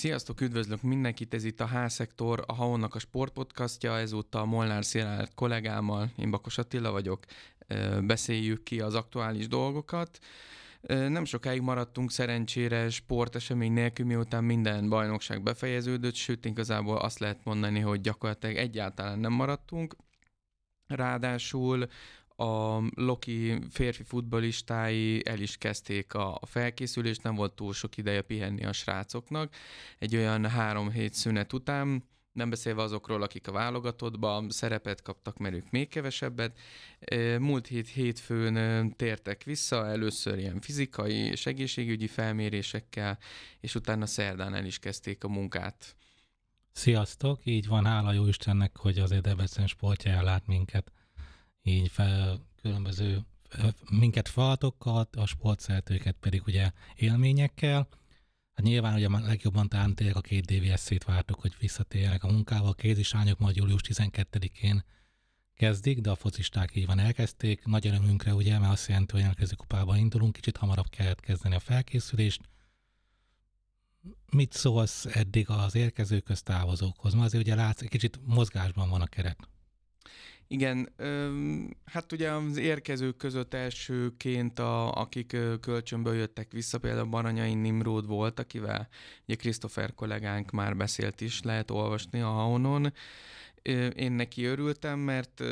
Sziasztok, üdvözlök mindenkit, ez itt a H-szektor, a Haonnak a sportpodcastja, ezúttal Molnár Szilárd kollégámmal, én Bakos Attila vagyok, beszéljük ki az aktuális dolgokat. Nem sokáig maradtunk szerencsére sportesemény nélkül, miután minden bajnokság befejeződött, sőt, igazából azt lehet mondani, hogy gyakorlatilag egyáltalán nem maradtunk. Ráadásul a Loki férfi futbolistái el is kezdték a, felkészülést, nem volt túl sok ideje pihenni a srácoknak. Egy olyan három hét szünet után, nem beszélve azokról, akik a válogatottban szerepet kaptak, mert ők még kevesebbet. Múlt hét hétfőn tértek vissza, először ilyen fizikai és egészségügyi felmérésekkel, és utána szerdán el is kezdték a munkát. Sziasztok, így van, hála jó Istennek, hogy azért Debrecen sportja ellát minket így fel, különböző minket falatokkal, a sportszeretőket pedig ugye élményekkel. Hát nyilván ugye legjobban talán tényleg a két DVSC-t vártuk, hogy visszatérjenek a munkába. A kézisányok majd július 12-én kezdik, de a focisták így van elkezdték. Nagy örömünkre ugye, mert azt jelenti, hogy elkezdő kupába indulunk, kicsit hamarabb kellett kezdeni a felkészülést. Mit szólsz eddig az érkező köztávozókhoz? Ma azért ugye látsz, egy kicsit mozgásban van a keret. Igen, hát ugye az érkezők között elsőként, a, akik kölcsönből jöttek vissza, például Baranyai Nimród volt, akivel ugye Christopher kollégánk már beszélt is, lehet olvasni a Haonon. Én neki örültem, mert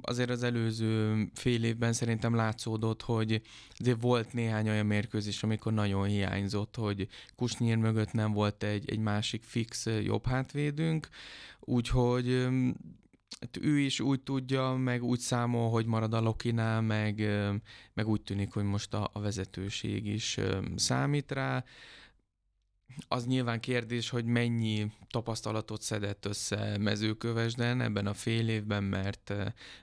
azért az előző fél évben szerintem látszódott, hogy azért volt néhány olyan mérkőzés, amikor nagyon hiányzott, hogy Kusnyír mögött nem volt egy, egy másik fix jobb hátvédünk, úgyhogy hát ő is úgy tudja, meg úgy számol, hogy marad a Lokinál, meg, meg úgy tűnik, hogy most a, a vezetőség is számít rá. Az nyilván kérdés, hogy mennyi tapasztalatot szedett össze mezőkövesden ebben a fél évben, mert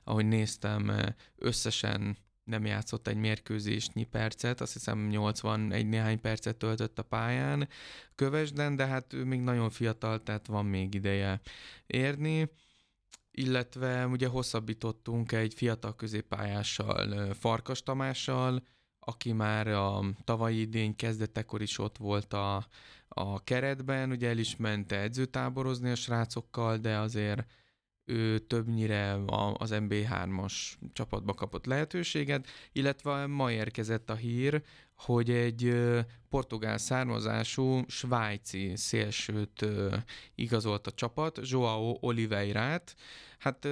ahogy néztem, összesen nem játszott egy mérkőzésnyi percet, azt hiszem 81 néhány percet töltött a pályán kövesden, de hát ő még nagyon fiatal, tehát van még ideje érni illetve ugye hosszabbítottunk egy fiatal középpályással, Farkas Tamással, aki már a tavalyi idény kezdetekor is ott volt a, a keretben, ugye el is ment edzőtáborozni a srácokkal, de azért ő többnyire az MB3-as csapatba kapott lehetőséget, illetve ma érkezett a hír, hogy egy portugál származású svájci szélsőt igazolt a csapat, Joao Oliveirát. Hát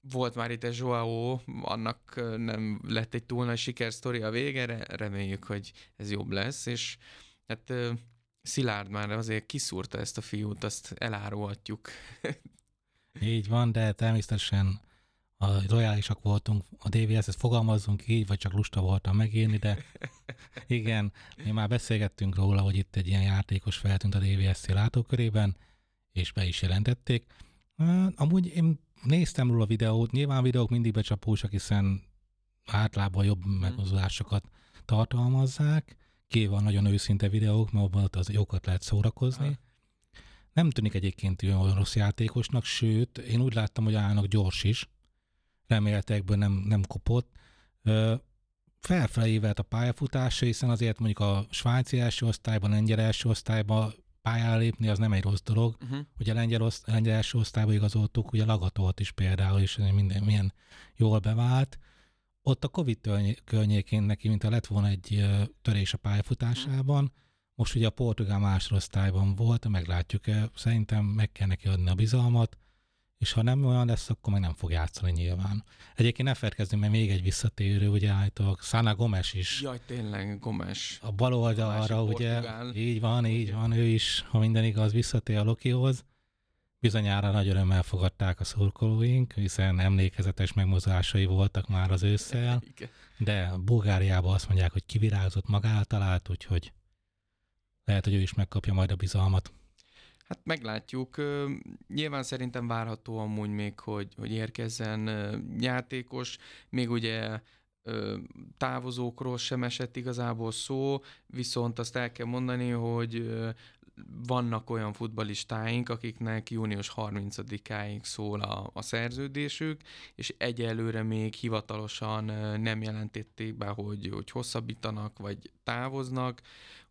volt már itt egy Joao, annak nem lett egy túl nagy sikersztori a vége, reméljük, hogy ez jobb lesz, és hát Szilárd már azért kiszúrta ezt a fiút, azt elárulhatjuk. Így van, de természetesen a lojálisak voltunk, a DVS-et fogalmazzunk így, vagy csak lusta voltam megírni, de igen, mi már beszélgettünk róla, hogy itt egy ilyen játékos feltűnt a DVS látókörében, és be is jelentették. Amúgy én néztem róla videót, nyilván videók mindig becsapósak, hiszen általában jobb hmm. megmozdulásokat tartalmazzák, kivéve a nagyon őszinte videók, mert abban az jókat lehet szórakozni. Nem tűnik egyébként olyan rossz játékosnak, sőt, én úgy láttam, hogy állnak gyors is, reméltekből nem, nem kopott. Felfelé évelt a pályafutása, hiszen azért mondjuk a svájci első osztályban, lengyel első osztályban pályára lépni, az nem egy rossz dolog. Uh-huh. Ugye a lengyel, oszt- lengyel első osztályba igazoltuk, ugye Lagatolt is például, és minden milyen jól bevált. Ott a Covid környékén neki, mint a lett volna egy törés a pályafutásában, uh-huh. Most ugye a portugál másodosztályban volt, meglátjuk, szerintem meg kell neki adni a bizalmat, és ha nem olyan lesz, akkor meg nem fog játszani nyilván. Egyébként ne felkezdünk, mert még egy visszatérő, ugye állítólag Sana Gomes is. Jaj, tényleg, Gomes. A bal oldalra, ugye, így van, így van, ő is, ha minden igaz, visszatér a Lokihoz. Bizonyára nagy örömmel fogadták a szurkolóink, hiszen emlékezetes megmozgásai voltak már az ősszel, de Bulgáriában azt mondják, hogy kivirágzott magára talált, úgyhogy lehet, hogy ő is megkapja majd a bizalmat. Hát meglátjuk. Nyilván szerintem várható amúgy még, hogy, hogy érkezzen játékos. Még ugye távozókról sem esett igazából szó, viszont azt el kell mondani, hogy vannak olyan futbalistáink, akiknek június 30-áig szól a, a szerződésük, és egyelőre még hivatalosan nem jelentették be, hogy, hogy hosszabbítanak, vagy távoznak,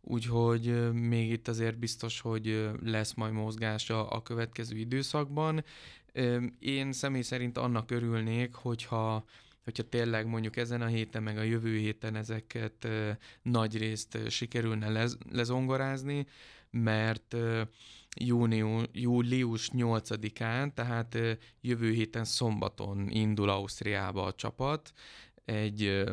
úgyhogy még itt azért biztos, hogy lesz majd mozgás a, a következő időszakban. Én személy szerint annak örülnék, hogyha hogyha tényleg mondjuk ezen a héten, meg a jövő héten ezeket nagy részt sikerülne lez, lezongorázni, mert júniu, július 8-án, tehát jövő héten szombaton indul Ausztriába a csapat, egy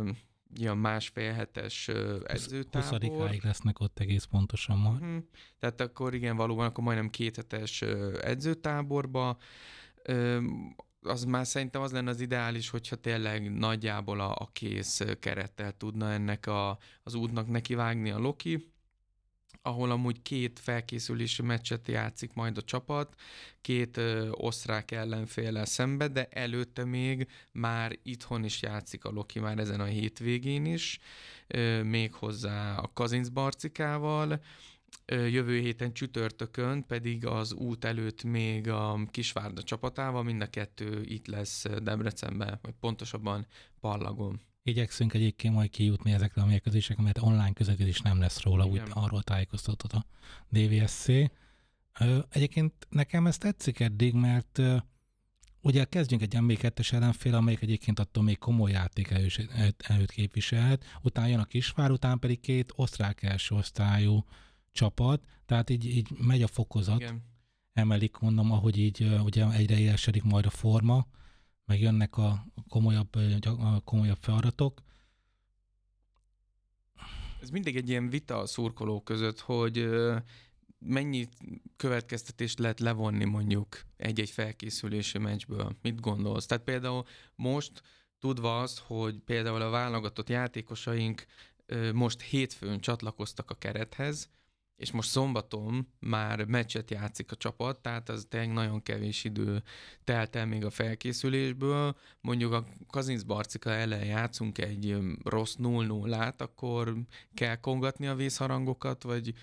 ilyen másfél hetes edzőtábor. 20 lesznek ott egész pontosan ma. Uh-huh. Tehát akkor igen, valóban akkor majdnem két hetes edzőtáborba. Az már szerintem az lenne az ideális, hogyha tényleg nagyjából a, a kész kerettel tudna ennek a, az útnak nekivágni a Loki ahol amúgy két felkészülési meccset játszik majd a csapat, két ö, osztrák ellenféllel szembe, de előtte még már itthon is játszik a Loki már ezen a hétvégén is, ö, még hozzá a Kazinc Barcikával, jövő héten csütörtökön pedig az út előtt még a Kisvárda csapatával, mind a kettő itt lesz Debrecenben, vagy pontosabban Pallagon. Igyekszünk egyébként majd kijutni ezekre a mérkőzésekre, mert online közvetítés nem lesz róla, Igen. úgy arról tájékoztatott a DVSC. Egyébként nekem ez tetszik eddig, mert ugye kezdjünk egy MB2-es ellenfél, amelyik egyébként attól még komoly játék előtt képviselhet, utána jön a Kisvár, utána pedig két osztrák első osztályú csapat, tehát így, így megy a fokozat, Igen. emelik mondom, ahogy így ugye egyre élesedik majd a forma, meg jönnek a komolyabb, a komolyabb feladatok. Ez mindig egy ilyen vita a szurkolók között, hogy mennyi következtetést lehet levonni mondjuk egy-egy felkészülési meccsből? Mit gondolsz? Tehát például most tudva az, hogy például a válogatott játékosaink most hétfőn csatlakoztak a kerethez, és most szombaton már meccset játszik a csapat, tehát az tényleg nagyon kevés idő telt el még a felkészülésből. Mondjuk a Kazinc Barcika ellen játszunk egy rossz 0-0-át, akkor kell kongatni a vészharangokat, vagy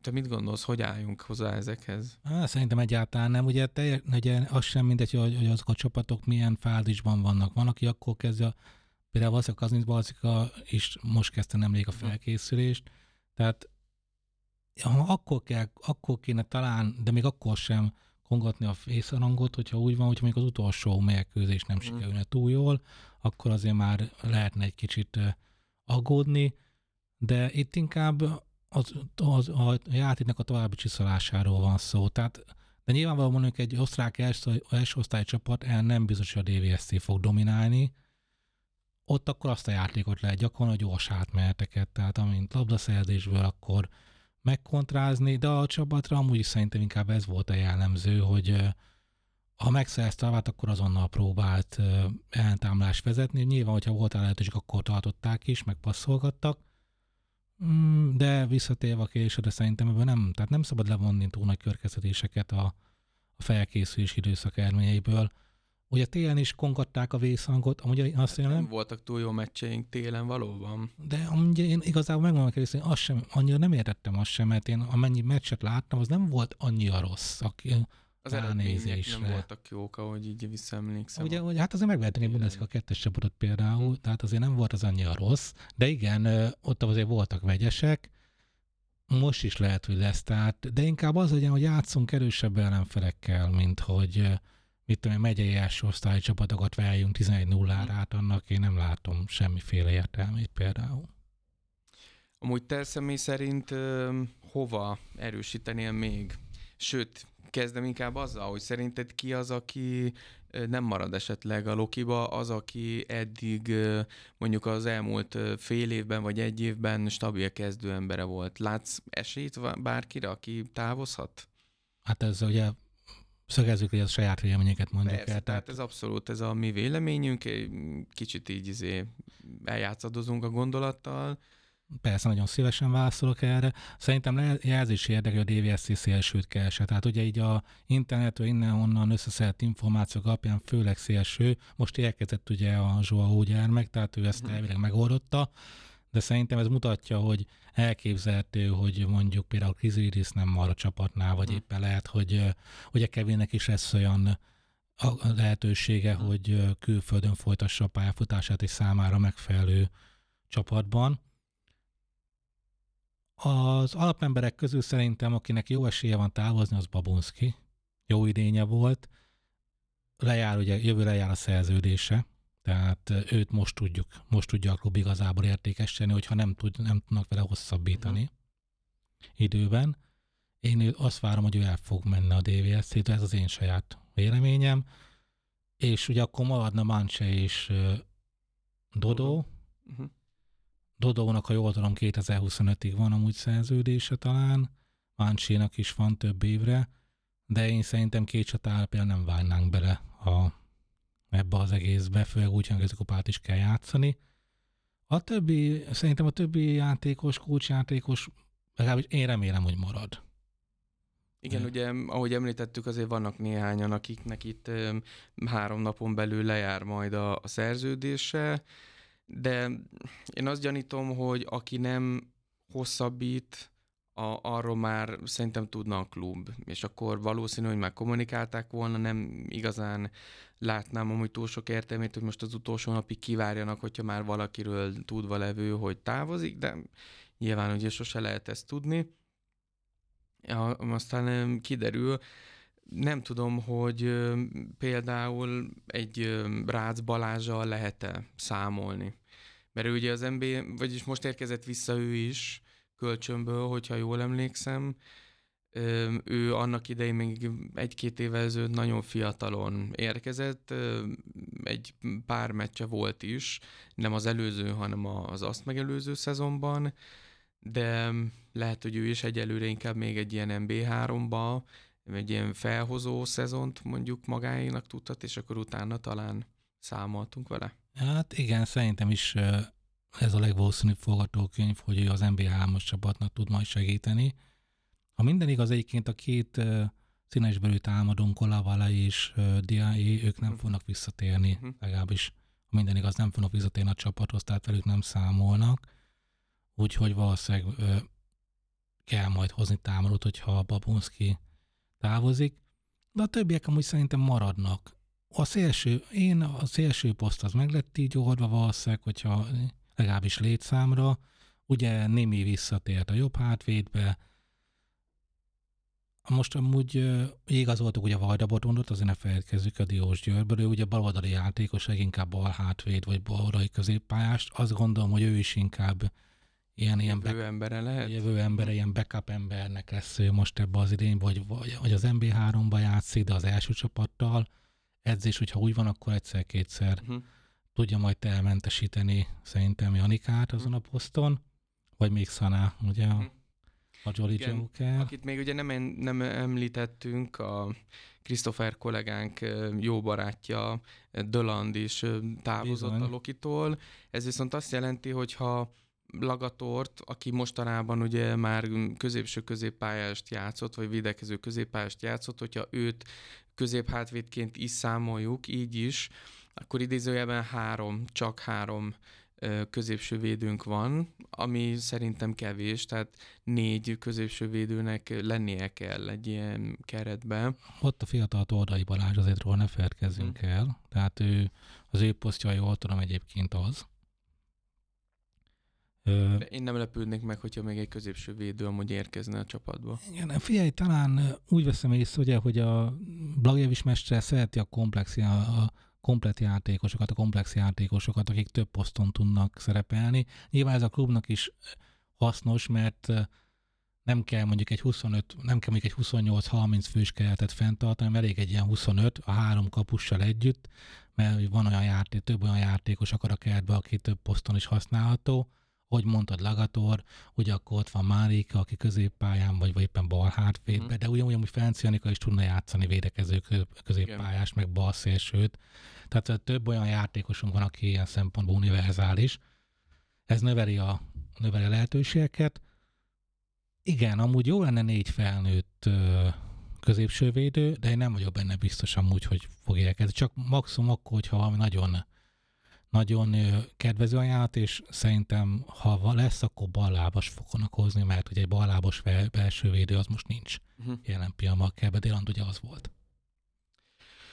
te mit gondolsz, hogy álljunk hozzá ezekhez? Há, szerintem egyáltalán nem. Ugye, te, ugye az sem mindegy, hogy, hogy azok a csapatok milyen fázisban vannak. Van, aki akkor kezdje, a, például a Kazinc Barcika is most kezdte nemrég a felkészülést, tehát akkor, kell, akkor kéne talán, de még akkor sem kongatni a fészarangot, hogyha úgy van, hogyha még az utolsó mérkőzés nem mm. sikerülne túl jól, akkor azért már lehetne egy kicsit aggódni, de itt inkább az, az, a játéknak a további csiszolásáról van szó. Tehát, de nyilvánvalóan mondjuk egy osztrák első, első osztály csapat el nem biztos, hogy a DVSC fog dominálni, ott akkor azt a játékot lehet gyakorolni, hogy gyors átmeheteket, tehát amint labdaszerzésből, akkor megkontrázni, de a csapatra amúgy is szerintem inkább ez volt a jellemző, hogy ha megszerezte a akkor azonnal próbált ellentámlást vezetni. Nyilván, hogyha volt lehetőség, akkor tartották is, meg passzolgattak. Mm, de visszatérve a kérdésre, szerintem ebből nem, tehát nem szabad levonni túl nagy körkeztetéseket a, a felkészülés időszak eredményeiből. Ugye télen is kongatták a vészhangot, amúgy azt nem... nem voltak túl jó meccseink télen valóban. De amúgy én igazából megmondom hogy én azt sem, annyira nem értettem azt sem, mert én amennyi meccset láttam, az nem volt annyira rossz. Aki, az eredmények nem voltak jók, ahogy így visszaemlékszem. Ugye, hogy hát azért megvehetni a Bundesliga kettes csapatot például, tehát azért nem volt az annyira rossz, de igen, ott azért voltak vegyesek, most is lehet, hogy lesz, tehát, de inkább az legyen, hogy játszunk erősebb ellenfelekkel, mint hogy mit tudom, megyei első osztály csapatokat váljunk 11-0-ra, hát annak én nem látom semmiféle értelmét például. Amúgy te személy szerint ö, hova erősítenél még? Sőt, kezdem inkább azzal, hogy szerinted ki az, aki nem marad esetleg a Lokiba, az, aki eddig mondjuk az elmúlt fél évben vagy egy évben stabil kezdő embere volt. Látsz esélyt bárkire, aki távozhat? Hát ez ugye szögezzük, hogy a saját véleményeket mondjuk Persze, el. Tehát ez abszolút ez a mi véleményünk, kicsit így izé eljátszadozunk a gondolattal. Persze, nagyon szívesen válaszolok erre. Szerintem jelzés érdekli a DVSC szélsőt keresett. Tehát ugye így a internetről innen-onnan összeszedett információk alapján főleg szélső. Most érkezett ugye a Joao gyermek, tehát ő ezt mhm. elvileg megoldotta de szerintem ez mutatja, hogy elképzelhető, hogy mondjuk például Kriziris nem mar a csapatnál, vagy hm. éppen lehet, hogy ugye Kevinnek is lesz olyan a lehetősége, hm. hogy külföldön folytassa a pályafutását és számára megfelelő csapatban. Az alapemberek közül szerintem, akinek jó esélye van távozni, az Babunski. Jó idénye volt. Lejár, ugye jövőre jár a szerződése, tehát őt most tudjuk, most tudja a klub igazából értékesíteni, hogyha nem, tud, nem tudnak vele hosszabbítani uh-huh. időben. Én azt várom, hogy ő el fog menni a DVS-t, ez az én saját véleményem. És ugye akkor maradna Manche és Dodo. Uh-huh. Dodónak, ha jól tudom, 2025-ig van amúgy szerződése talán, Máncsénak is van több évre, de én szerintem két csatára például nem várnánk bele a, ebbe az egészbe, főleg úgy, hogy kopát is kell játszani. A többi, szerintem a többi játékos, kulcsjátékos, legalábbis én remélem, hogy marad. Igen, ugye, ahogy említettük, azért vannak néhányan, akiknek itt három napon belül lejár majd a, a szerződése, de én azt gyanítom, hogy aki nem hosszabbít, a, arról már szerintem tudna a klub, és akkor valószínű, hogy már kommunikálták volna, nem igazán látnám amúgy túl sok értelmét, hogy most az utolsó napig kivárjanak, hogyha már valakiről tudva levő, hogy távozik, de nyilván ugye sose lehet ezt tudni. Ja, aztán kiderül, nem tudom, hogy például egy Rácz Balázsal lehet-e számolni. Mert ő ugye az MB, vagyis most érkezett vissza ő is kölcsönből, hogyha jól emlékszem. Ő annak idején még egy-két évvel ezelőtt nagyon fiatalon érkezett, egy pár meccse volt is, nem az előző, hanem az azt megelőző szezonban, de lehet, hogy ő is egyelőre inkább még egy ilyen MB3-ba, egy ilyen felhozó szezont mondjuk magáénak tudhat, és akkor utána talán számoltunk vele. Hát igen, szerintem is ez a legvalószínűbb forgatókönyv, hogy ő az NB3-as csapatnak tud majd segíteni. Ha minden igaz, egyébként a két színesbelű támadónk, Kolavala és Diai, ők nem uh-huh. fognak visszatérni, uh-huh. legalábbis ha minden igaz, nem fognak visszatérni a csapathoz, tehát velük nem számolnak. Úgyhogy valószínűleg kell majd hozni támadót, hogyha a Babunski távozik, de a többiek amúgy szerintem maradnak. A szélső, én a szélső poszt az meg lett így oldva valószínűleg, hogyha legalábbis létszámra, ugye Némi visszatért a jobb hátvédbe, most amúgy igazoltuk ugye Vajda Botondot, azért ne felejtkezzük a Diós Győrből, ő ugye baloldali játékos, inkább bal hátvéd vagy baloldali középpályást. Azt gondolom, hogy ő is inkább ilyen, ilyen jövő embere lehet? Jövő embere, ilyen backup embernek lesz ő most ebbe az idénybe, vagy, vagy, vagy az MB3-ba játszik, de az első csapattal. Edzés, hogyha úgy van, akkor egyszer-kétszer uh-huh. tudja majd elmentesíteni szerintem Janikát azon a poszton, vagy még Szaná, ugye uh-huh. A Jolly Igen, Joker. Akit még ugye nem, nem említettünk, a Christopher kollégánk jó barátja, Döland is távozott Bizony. a Lokitól. Ez viszont azt jelenti, hogy ha Lagatort, aki mostanában ugye már középső középpályást játszott, vagy védekező középpályást játszott, hogyha őt középhátvédként is számoljuk, így is, akkor idézőjelben három, csak három középső védőnk van, ami szerintem kevés, tehát négy középső védőnek lennie kell egy ilyen keretben. Ott a fiatal Tordai Balázs, azért róla ne felkezzünk hmm. el, tehát ő, az ő posztja, jól tudom egyébként az, de én nem lepődnék meg, hogyha még egy középső védő amúgy érkezne a csapatba. Igen, figyelj, talán úgy veszem észre, ugye, hogy a Blagjevics mestre szereti a komplex, a komplet játékosokat, a komplex játékosokat, akik több poszton tudnak szerepelni. Nyilván ez a klubnak is hasznos, mert nem kell mondjuk egy 25, nem kell mondjuk egy 28-30 fős keretet fenntartani, mert elég egy ilyen 25 a három kapussal együtt, mert van olyan játék, több olyan játékos akar a keretbe, aki több poszton is használható hogy mondtad Lagator, ugye akkor ott van Márika, aki középpályán, vagy, vagy éppen bal hátvédbe, mm. de ugyanúgy, hogy Ferenc Janika is tudna játszani védekező középpályás, meg bal szélsőt. Tehát több olyan játékosunk van, aki ilyen szempontból univerzális. Ez növeli a, növeli a lehetőségeket. Igen, amúgy jó lenne négy felnőtt középső védő, de én nem vagyok benne biztos amúgy, hogy fog érkezni. Csak maximum akkor, hogyha valami nagyon nagyon kedvező ajánlat, és szerintem, ha lesz, akkor ballábas fognak hozni, mert ugye egy ballábas belső védő az most nincs uh-huh. jelen pillanatban. Kelbe Déland ugye az volt.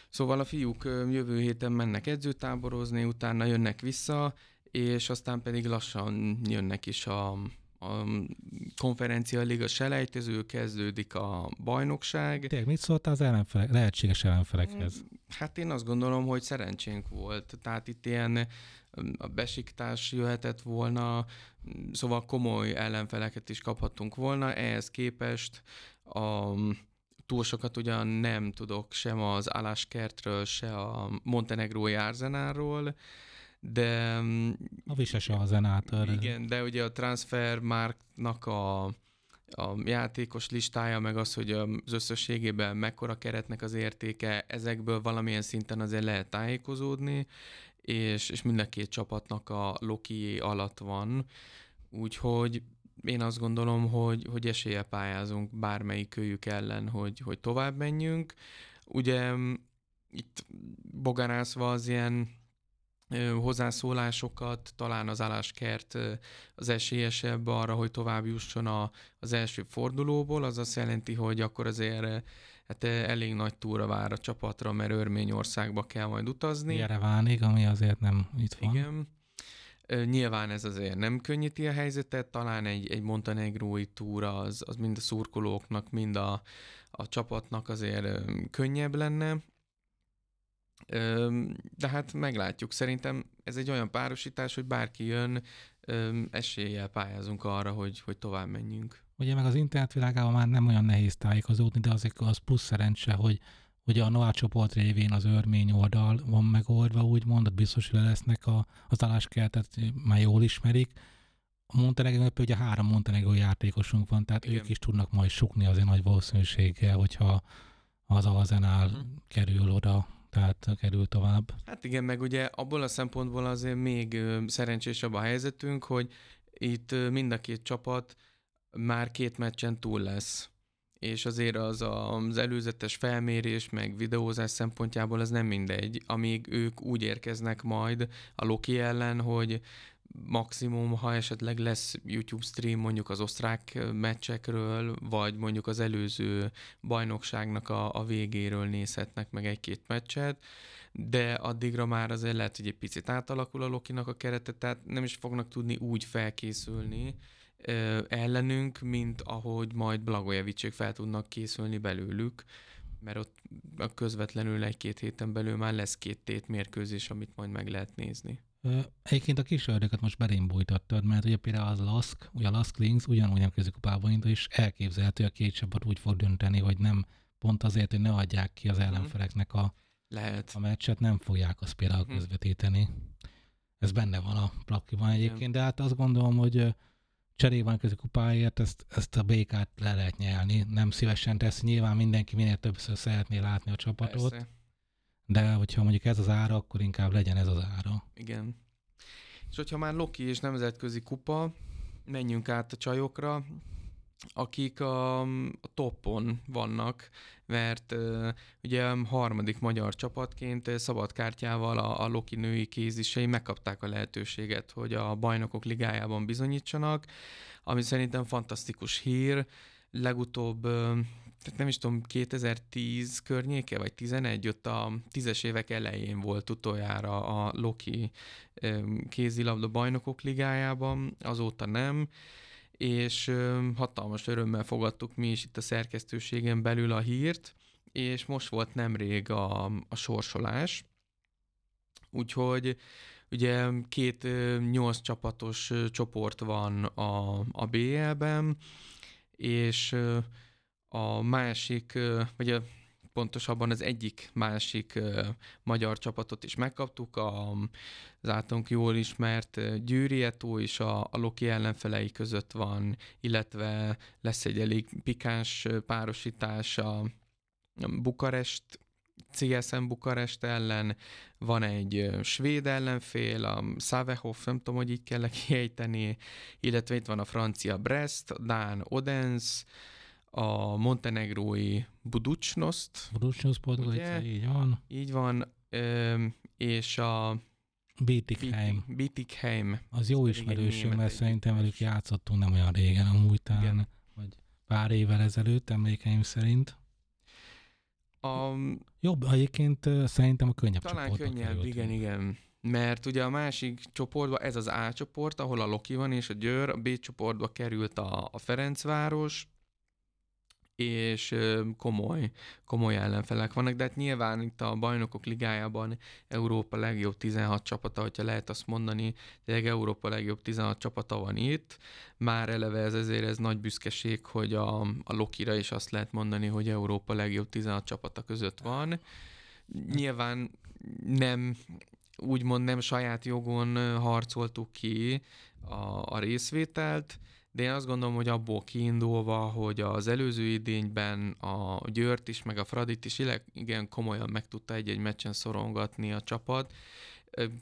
Szóval a fiúk jövő héten mennek edzőtáborozni, utána jönnek vissza, és aztán pedig lassan jönnek is a, a konferencia liga selejtező, kezdődik a bajnokság. Tényleg mit szóltál az ellenfelek, lehetséges ellenfelekhez? Hát én azt gondolom, hogy szerencsénk volt. Tehát itt ilyen a besiktás jöhetett volna, szóval komoly ellenfeleket is kaphattunk volna. Ehhez képest a, túl sokat ugyan nem tudok sem az Aláskertről, se a Montenegrói Arzenálról, de... A Visese a zenátor. Igen, de ugye a Transfermarktnak a, a játékos listája, meg az, hogy az összességében mekkora keretnek az értéke, ezekből valamilyen szinten azért lehet tájékozódni, és, és mind a két csapatnak a Loki alatt van, úgyhogy én azt gondolom, hogy, hogy esélye pályázunk bármelyik kölyük ellen, hogy, hogy tovább menjünk. Ugye itt bogarászva az ilyen hozzászólásokat, talán az álláskert az esélyesebb arra, hogy tovább jusson a, az első fordulóból, az azt jelenti, hogy akkor azért hát elég nagy túra vár a csapatra, mert Örményországba kell majd utazni. Jerevánig, ami azért nem itt van. Igen. Nyilván ez azért nem könnyíti a helyzetet, talán egy, egy montenegrói túra az, az mind a szurkolóknak, mind a, a csapatnak azért könnyebb lenne. De hát meglátjuk. Szerintem ez egy olyan párosítás, hogy bárki jön, eséllyel pályázunk arra, hogy, hogy tovább menjünk. Ugye meg az internet világában már nem olyan nehéz tájékozódni, de azért az plusz szerencse, hogy ugye a Noah csoport révén az örmény oldal van megoldva, úgymond, biztos, hogy lesznek a, az aláskeltet, már jól ismerik. A Montenegro, ugye három Montenegro játékosunk van, tehát Igen. ők is tudnak majd sukni azért nagy valószínűséggel, hogyha az Alzenál uh-huh. kerül oda tehát kerül tovább. Hát igen, meg ugye abból a szempontból azért még szerencsésebb a helyzetünk, hogy itt mind a két csapat már két meccsen túl lesz. És azért az az előzetes felmérés, meg videózás szempontjából ez nem mindegy, amíg ők úgy érkeznek majd a Loki ellen, hogy maximum, ha esetleg lesz YouTube stream mondjuk az osztrák meccsekről, vagy mondjuk az előző bajnokságnak a, a végéről nézhetnek meg egy-két meccset, de addigra már azért lehet, hogy egy picit átalakul a Lokinak a kerete, tehát nem is fognak tudni úgy felkészülni ö, ellenünk, mint ahogy majd Blagojevicsék fel tudnak készülni belőlük, mert ott közvetlenül egy-két héten belül már lesz két tét mérkőzés, amit majd meg lehet nézni. Egyébként a kis ördöket most belém bújtattad, mert ugye például az Lask, ugye a Lask Links ugyanúgy nem közikupába indul, és elképzelhető, a két csapat úgy fog dönteni, hogy nem pont azért, hogy ne adják ki az mhm. ellenfeleknek a, Lehet. a meccset, nem fogják azt például uh-huh. közvetíteni. Ez benne van a plakiban egyébként, de hát azt gondolom, hogy cserében közikupáért ezt, ezt a békát le lehet nyelni. Nem szívesen tesz, nyilván mindenki minél többször szeretné látni a csapatot. Persze de hogyha mondjuk ez az ára, akkor inkább legyen ez az ára. Igen. És hogyha már Loki és nemzetközi kupa, menjünk át a csajokra, akik a, a toppon vannak, mert uh, ugye harmadik magyar csapatként szabadkártyával a, a Loki női kézisei megkapták a lehetőséget, hogy a bajnokok ligájában bizonyítsanak, ami szerintem fantasztikus hír. Legutóbb tehát nem is tudom, 2010 környéke, vagy 11, ott a tízes évek elején volt utoljára a Loki kézilabda bajnokok ligájában, azóta nem, és hatalmas örömmel fogadtuk mi is itt a szerkesztőségen belül a hírt, és most volt nemrég a, a sorsolás, úgyhogy ugye két nyolc csapatos csoport van a, a BL-ben, és a másik, vagy a, pontosabban az egyik másik magyar csapatot is megkaptuk, a, az általunk jól ismert Győri Eto is a, a Loki ellenfelei között van, illetve lesz egy elég pikáns párosítás a Bukarest CSM Bukarest ellen, van egy svéd ellenfél, a Savehof, nem tudom, hogy így kell kiejteni, illetve itt van a francia Brest, Dán Odense, a montenegrói Buducsnoszt. Buducsnoszt Podgorica, így van. Így van, és a Bietigheim. Bietigheim. Az jó ismerősünk, mert szerintem velük játszottunk nem olyan régen, amúgy talán, vagy pár évvel ezelőtt, emlékeim szerint. A... Jobb, egyébként szerintem a könnyebb Talán könnyebb, igen, igen. mert ugye a másik csoportban ez az A csoport, ahol a Loki van és a Győr, a B csoportba került a, a Ferencváros, és komoly, komoly ellenfelek vannak, de hát nyilván itt a bajnokok ligájában Európa legjobb 16 csapata, hogyha lehet azt mondani, tényleg Európa legjobb 16 csapata van itt, már eleve ez ezért ez nagy büszkeség, hogy a, a Lokira is azt lehet mondani, hogy Európa legjobb 16 csapata között van. Nyilván nem úgymond nem saját jogon harcoltuk ki a, a részvételt, de én azt gondolom, hogy abból kiindulva, hogy az előző idényben a Győrt is, meg a Fradit is igen komolyan meg tudta egy-egy meccsen szorongatni a csapat,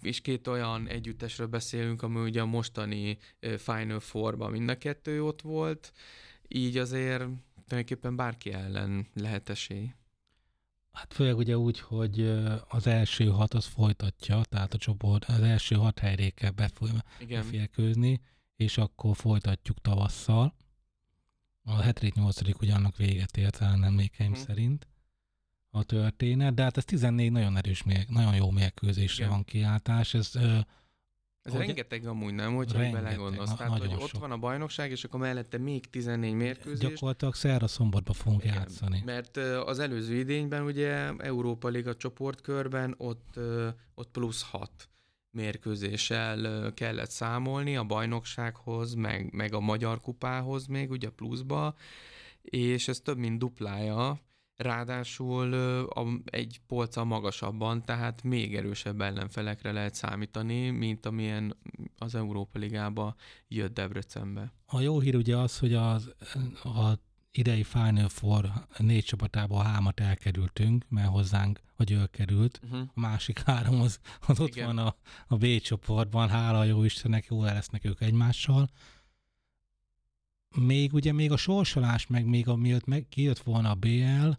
és két olyan együttesről beszélünk, ami ugye a mostani Final Four-ban mind a kettő ott volt, így azért tulajdonképpen bárki ellen lehet esély. Hát főleg ugye úgy, hogy az első hat az folytatja, tehát a csoport az első hat helyre kell beférkőzni, és akkor folytatjuk tavasszal. A 7-8. ugyannak véget ért, talán emlékeim hmm. szerint a történet, de hát ez 14 nagyon erős, nagyon jó mérkőzésre Igen. van kiáltás. Ez, ez hogy rengeteg amúgy nem, hogy rengeteg, belegondolsz. Na, Tehát, hogy sok. ott van a bajnokság, és akkor mellette még 14 mérkőzés. Gyakorlatilag szerra szombatba fogunk Igen, játszani. Mert az előző idényben ugye Európa Liga csoportkörben ott, ott plusz 6 mérkőzéssel kellett számolni a bajnoksághoz, meg, meg a magyar kupához még ugye pluszba, és ez több mint duplája, ráadásul a, egy polca magasabban, tehát még erősebb ellenfelekre lehet számítani, mint amilyen az Európa Ligába jött Debrecenbe. A jó hír ugye az, hogy az, a idei Final Four négy csapatából hámat elkerültünk, mert hozzánk a Győr került. Uh-huh. A másik három az, az ott van a, a B csoportban, hála a jó Istennek, jól lesznek ők egymással. Még ugye még a sorsolás, meg még a miatt meg kijött volna a BL,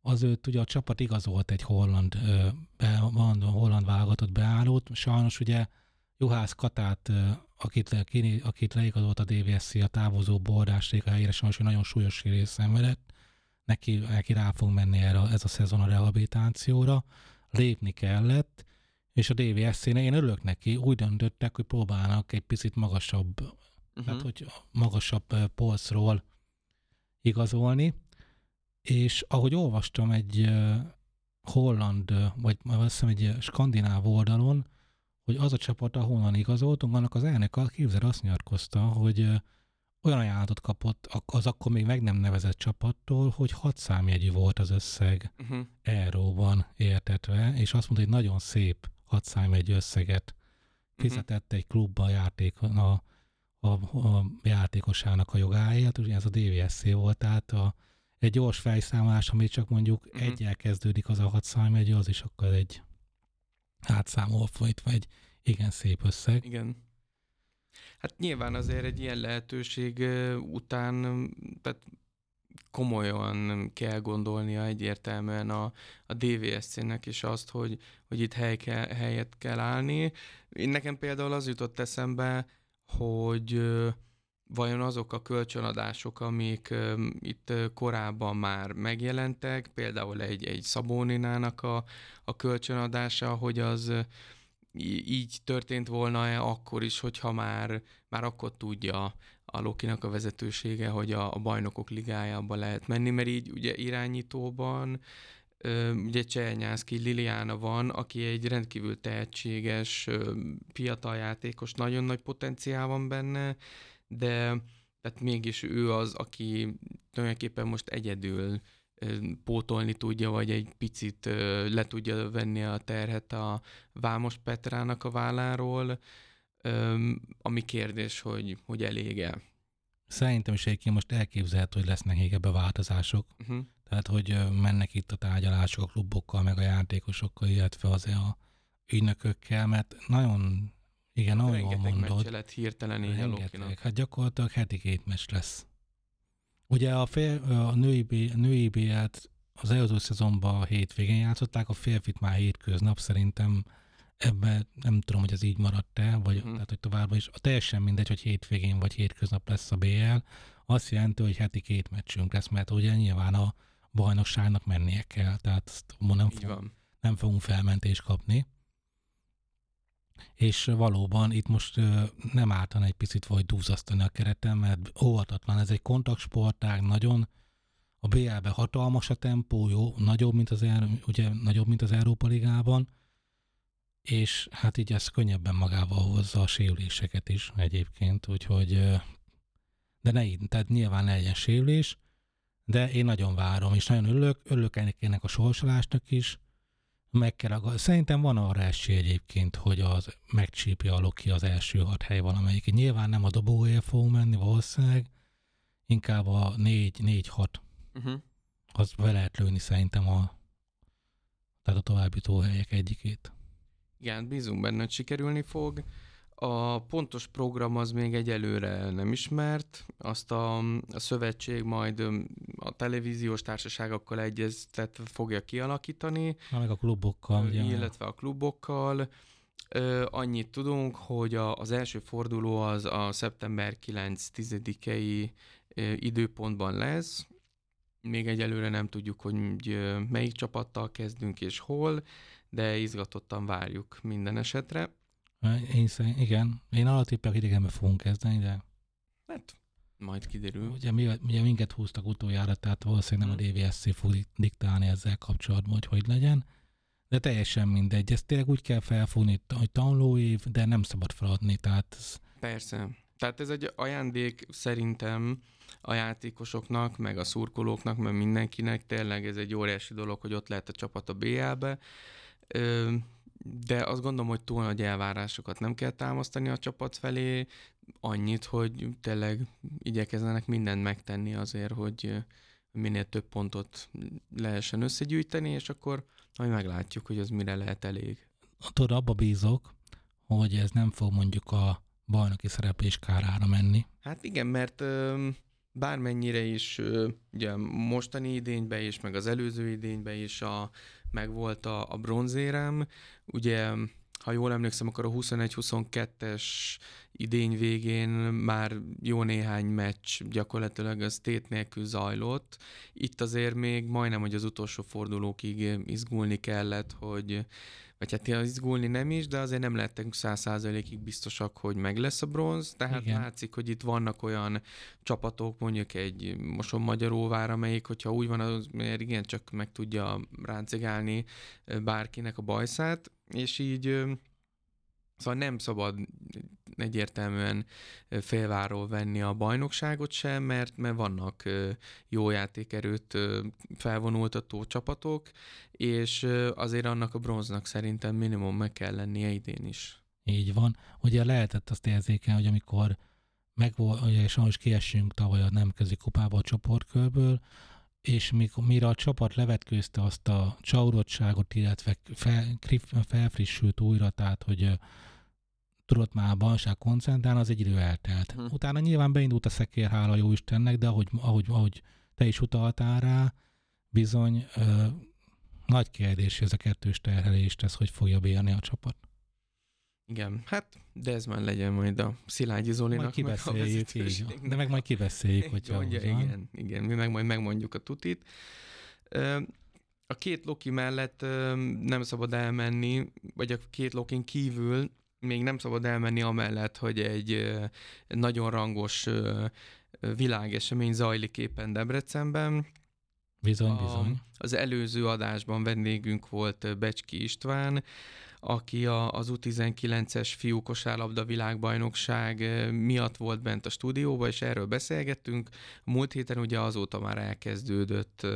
az őt ugye a csapat igazolt egy holland, be, holland válogatott beállót. Sajnos ugye Juhász Katát, akit, akit leigazolt a DVSC a távozó bordásték a helyére, sajnos nagyon súlyos sérülés szenvedett. Neki, neki rá fog menni erre, ez a szezon a rehabilitációra. Lépni kellett, és a DVSC-nél én örülök neki, úgy döntöttek, hogy próbálnak egy picit magasabb, uh-huh. tehát hogy magasabb polcról igazolni, és ahogy olvastam egy holland, vagy azt hiszem egy skandináv oldalon, hogy az a csapat, ahonnan igazoltunk, annak az elnök a képzel azt nyilatkozta, hogy olyan ajánlatot kapott az akkor még meg nem nevezett csapattól, hogy hat számjegyű volt az összeg uh-huh. euróban értetve, és azt mondta, hogy nagyon szép hat számjegyű összeget fizetett uh-huh. egy klubba a, játék, a, a, a játékosának a jogáért, ugye ez a DVSC volt, tehát a, egy gyors fejszámolás, ami csak mondjuk uh-huh. egyel kezdődik az a hat számjegyű, az is akkor egy átszámolva folytva egy igen szép összeg. Igen. Hát nyilván azért egy ilyen lehetőség után tehát komolyan kell gondolnia egyértelműen a, a DVSC-nek is azt, hogy, hogy itt hely kell, helyet kell állni. Én nekem például az jutott eszembe, hogy vajon azok a kölcsönadások, amik itt korábban már megjelentek, például egy, egy Szabóninának a, a kölcsönadása, hogy az így történt volna-e akkor is, hogyha már, már akkor tudja a Lokinak a vezetősége, hogy a, a bajnokok ligájába lehet menni, mert így ugye irányítóban ugye Cselnyászki Liliana van, aki egy rendkívül tehetséges fiatal játékos, nagyon nagy potenciál van benne, de tehát mégis ő az, aki tulajdonképpen most egyedül pótolni tudja, vagy egy picit le tudja venni a terhet a Vámos Petrának a válláról, ami kérdés, hogy, hogy elége. Szerintem is egyébként most elképzelhető, hogy lesznek még ebbe változások. Uh-huh. Tehát, hogy mennek itt a tárgyalások a klubokkal, meg a játékosokkal, illetve az a ügynökökkel, mert nagyon igen, ahogy Rengeteg mondod. lett hirtelen így Rengeteg. Hát gyakorlatilag heti két meccs lesz. Ugye a, fél, a női, a női B-et az előző szezonban a hétvégén játszották, a férfit már hétköznap szerintem ebben nem tudom, hogy ez így maradt-e, vagy hmm. tehát, hogy továbbra is. A teljesen mindegy, hogy hétvégén vagy hétköznap lesz a BL. Azt jelenti, hogy heti két meccsünk lesz, mert ugye nyilván a bajnokságnak mennie kell, tehát nem, fog, nem fogunk felmentést kapni. És valóban itt most nem ártan egy picit vagy dúzasztani a keretem, mert óvatatlan, ez egy kontaktsportág, nagyon a BL-ben hatalmas a tempó, jó, nagyobb, mint az, ugye, nagyobb, mint az Európa Ligában, és hát így ez könnyebben magával hozza a sérüléseket is egyébként, úgyhogy de ne így, tehát nyilván ne legyen sérülés, de én nagyon várom, és nagyon örülök, örülök ennek a sorsolásnak is, meg kell, szerintem van arra esély egyébként, hogy az megcsípja a Loki az első hat hely valamelyik. Nyilván nem a dobóért fog menni valószínűleg, inkább a 4-6. Uh-huh. Az be lehet lőni szerintem a, tehát a további helyek egyikét. Igen, bízunk benne, hogy sikerülni fog. A pontos program az még egyelőre nem ismert, azt a, a szövetség majd a televíziós társaságokkal egyeztetve fogja kialakítani. Na, meg a klubokkal. Ugye. Illetve a klubokkal. Ö, annyit tudunk, hogy a, az első forduló az a szeptember 9-10-i időpontban lesz. Még egyelőre nem tudjuk, hogy melyik csapattal kezdünk és hol, de izgatottan várjuk minden esetre. Én szerint, igen. Én alatippek idegenbe fogunk kezdeni, de... Hát, majd kiderül. Ugye, mi, ugye minket húztak utoljára, tehát valószínűleg nem hmm. a DVSC fog diktálni ezzel kapcsolatban, hogy hogy legyen. De teljesen mindegy. Ezt tényleg úgy kell felfogni, hogy tanulóév, de nem szabad feladni. Tehát ez... Persze. Tehát ez egy ajándék szerintem a játékosoknak, meg a szurkolóknak, meg mindenkinek. Tényleg ez egy óriási dolog, hogy ott lehet a csapat a BL-be de azt gondolom, hogy túl nagy elvárásokat nem kell támasztani a csapat felé, annyit, hogy tényleg igyekezzenek mindent megtenni azért, hogy minél több pontot lehessen összegyűjteni, és akkor majd meglátjuk, hogy az mire lehet elég. Tudod, abba bízok, hogy ez nem fog mondjuk a bajnoki szereplés kárára menni. Hát igen, mert bármennyire is ugye mostani idényben is, meg az előző idényben is a megvolt a, a bronzérem. Ugye, ha jól emlékszem, akkor a 21-22-es idény végén már jó néhány meccs gyakorlatilag az tét nélkül zajlott. Itt azért még majdnem, hogy az utolsó fordulókig izgulni kellett, hogy vagy hát izgulni nem is, de azért nem lehetünk száz százalékig biztosak, hogy meg lesz a bronz, tehát Igen. látszik, hogy itt vannak olyan csapatok, mondjuk egy Moson Magyaróvár, amelyik, hogyha úgy van, az mert igen, csak meg tudja ráncigálni bárkinek a bajszát, és így Szóval nem szabad egyértelműen félváról venni a bajnokságot sem, mert, mert vannak jó játékerőt felvonultató csapatok, és azért annak a bronznak szerintem minimum meg kell lennie idén is. Így van. Ugye lehetett azt érzékelni, hogy amikor meg volt, ugye sajnos kiesünk tavaly a nemközi kupába a csoportkörből, és mikor, mire a csapat levetkőzte azt a csaurottságot, illetve fel, felfrissült újra, tehát hogy tudott már a balság koncentrálni, az egy idő eltelt. Hm. Utána nyilván beindult a szekér, hála jó Istennek, de ahogy, ahogy, ahogy te is utaltál rá, bizony ö, nagy kérdés, ez a kettős terhelést, ez hogy fogja bírni a csapat. Igen, hát de ez már legyen majd a Szilágyi Zolinak. Majd kibeszéljük, így. De meg majd kibeszéljük, hogyha mondja, Igen, igen, mi meg majd megmondjuk a tutit. A két Loki mellett nem szabad elmenni, vagy a két Lokin kívül még nem szabad elmenni amellett, hogy egy nagyon rangos világesemény zajlik éppen Debrecenben. Bizony, bizony. A, az előző adásban vendégünk volt Becski István, aki a, az U19-es fiú kosárlabda világbajnokság miatt volt bent a stúdióba, és erről beszélgettünk. Múlt héten ugye azóta már elkezdődött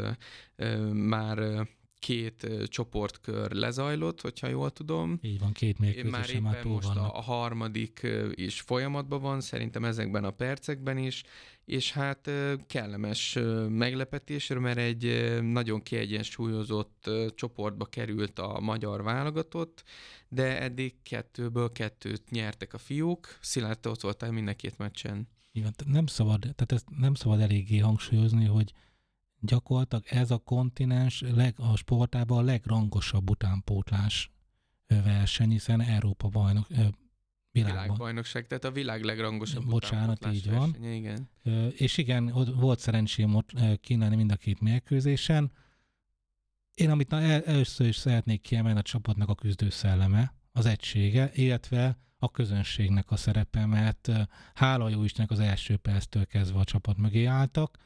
már két csoportkör lezajlott, hogyha jól tudom. Így van, két mérkőzés már, már most vannak. a, harmadik is folyamatban van, szerintem ezekben a percekben is, és hát kellemes meglepetésre, mert egy nagyon kiegyensúlyozott csoportba került a magyar válogatott, de eddig kettőből kettőt nyertek a fiúk, Szilárd, ott voltál mind a két meccsen. Igen, nem szabad, tehát ezt nem szabad eléggé hangsúlyozni, hogy gyakorlatilag ez a kontinens leg, a sportában a legrangosabb utánpótlás verseny, hiszen Európa bajnok, világban. Világbajnokság, tehát a világ legrangosabb Bocsánat, így van. Versenye, igen. És igen, volt szerencsém ott kínálni mind a két mérkőzésen. Én amit először is szeretnék kiemelni a csapatnak a küzdő szelleme, az egysége, illetve a közönségnek a szerepe, mert hála jó Istennek az első perctől kezdve a csapat mögé álltak,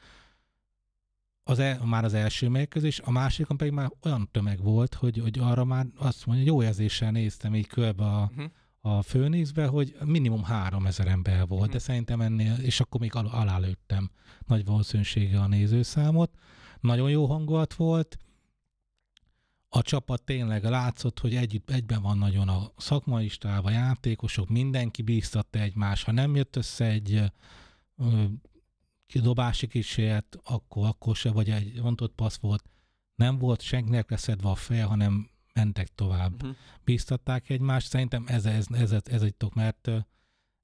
az el, már az első mérkőzés, a másikon pedig már olyan tömeg volt, hogy, hogy arra már azt mondja, jó érzéssel néztem így körbe a, uh-huh. a főnézbe, hogy minimum három ezer ember volt, uh-huh. de szerintem ennél, és akkor még al- alálőttem nagy valószínűsége a nézőszámot. Nagyon jó hangulat volt, a csapat tényleg látszott, hogy együtt, egyben van nagyon a szakmai stáv, a játékosok, mindenki bíztatta egymás. Ha nem jött össze egy kidobási kísérlet, akkor, akkor se, vagy egy rontott passz volt, nem volt senkinek leszedve a feje, hanem mentek tovább. Uh-huh. Bíztatták egymást, szerintem ez, ez, ez, ez, egy tok, mert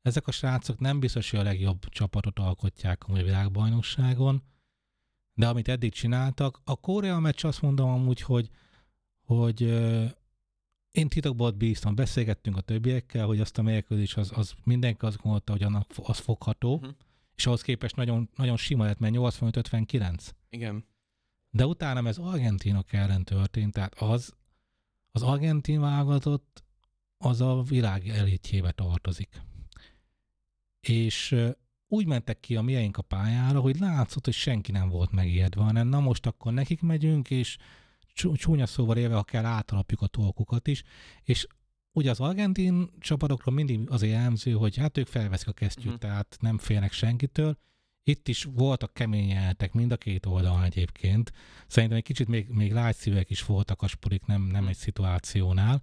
ezek a srácok nem biztos, hogy a legjobb csapatot alkotják a világbajnokságon, de amit eddig csináltak, a Korea meccs azt mondom amúgy, hogy hogy én titokban bíztam, beszélgettünk a többiekkel, hogy azt a mérkőzés az, az mindenki azt gondolta, hogy annak az fogható, uh-huh. És ahhoz képest nagyon, nagyon sima lett, mert 85-59. Igen. De utána ez Argentinok ellen történt, tehát az, az argentin válogatott az a világ elitjébe tartozik. És úgy mentek ki a miénk a pályára, hogy látszott, hogy senki nem volt megijedve, hanem na most akkor nekik megyünk, és csúnya szóval élve, ha kell átalapjuk a tolkukat is, és ugye az argentin csapatokról mindig az jellemző, hogy hát ők felveszik a kesztyűt, uh-huh. tehát nem félnek senkitől. Itt is voltak kemény jelenetek mind a két oldalon egyébként. Szerintem egy kicsit még, még lágyszívek is voltak a sporik, nem, nem egy szituációnál.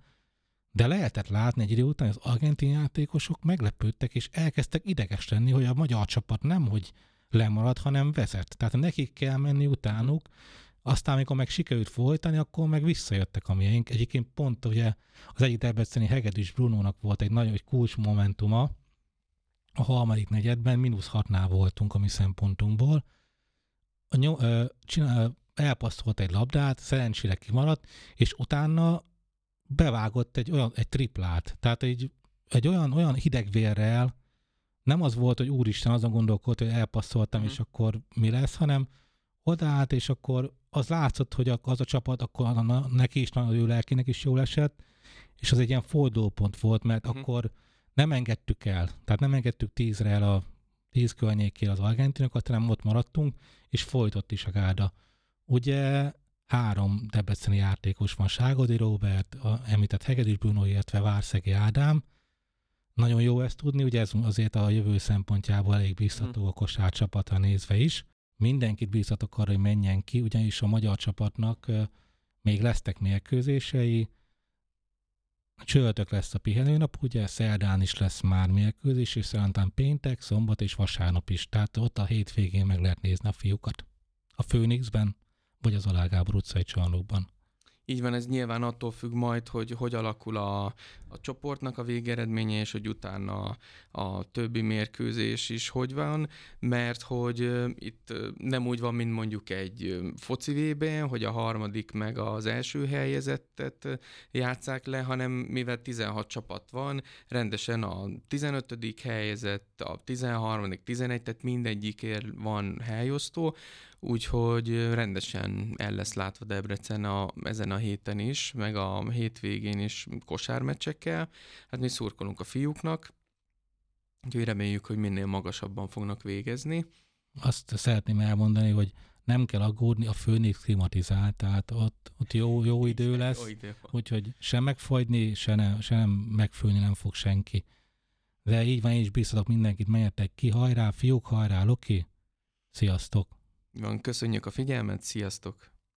De lehetett látni egy idő után, hogy az argentin játékosok meglepődtek, és elkezdtek ideges lenni, hogy a magyar csapat nem, hogy lemarad, hanem vezet. Tehát nekik kell menni utánuk, aztán, amikor meg sikerült folytani, akkor meg visszajöttek a miénk. Egyébként pont ugye az egyik Debreceni Hegedűs Brunónak volt egy nagyon egy kulcs momentuma, a harmadik negyedben mínusz hatnál voltunk a mi szempontunkból. A nyom, ö, csinál, elpasszolt egy labdát, szerencsére kimaradt, és utána bevágott egy olyan egy triplát. Tehát egy, egy olyan, olyan hidegvérrel, nem az volt, hogy úristen, azon gondolkodott, hogy elpasszoltam, mm. és akkor mi lesz, hanem odaállt, és akkor az látszott, hogy az a csapat, akkor neki is nagyon ő lelkének is jól esett, és az egy ilyen fordulópont volt, mert uh-huh. akkor nem engedtük el, tehát nem engedtük tízre el a tíz környékére az argentinokat, hanem ott maradtunk, és folytott is a gárda. Ugye három debreceni játékos van, Ságodi Robert, a említett Hegedűs Bruno, illetve Várszegi Ádám. Nagyon jó ezt tudni, ugye ez azért a jövő szempontjából elég biztató a kosár csapatra nézve is mindenkit bízhatok arra, hogy menjen ki, ugyanis a magyar csapatnak még lesztek mérkőzései, csörtök lesz a pihenőnap, ugye szerdán is lesz már mérkőzés, és szerintem péntek, szombat és vasárnap is. Tehát ott a hétvégén meg lehet nézni a fiúkat. A Phoenixben, vagy az Alágábor utcai csarnokban. Így van, ez nyilván attól függ majd, hogy hogy alakul a, a csoportnak a végeredménye, és hogy utána a, többi mérkőzés is hogy van, mert hogy itt nem úgy van, mint mondjuk egy foci vb hogy a harmadik meg az első helyezettet játszák le, hanem mivel 16 csapat van, rendesen a 15. helyezett, a 13., 11, tehát mindegyikért van helyosztó, úgyhogy rendesen el lesz látva Debrecen a, ezen a héten is, meg a hétvégén is kosármeccsekkel. Hát mi szurkolunk a fiúknak, úgyhogy reméljük, hogy minél magasabban fognak végezni. Azt szeretném elmondani, hogy nem kell aggódni, a főnix klimatizált, tehát ott, ott jó, jó idő lesz, jó idő úgyhogy sem megfagyni, se, ne, se nem megfőni nem fog senki. De így van, én is biztatok mindenkit, menjetek ki, hajrá, fiúk, hajrá, Loki, sziasztok! Van, köszönjük a figyelmet, sziasztok!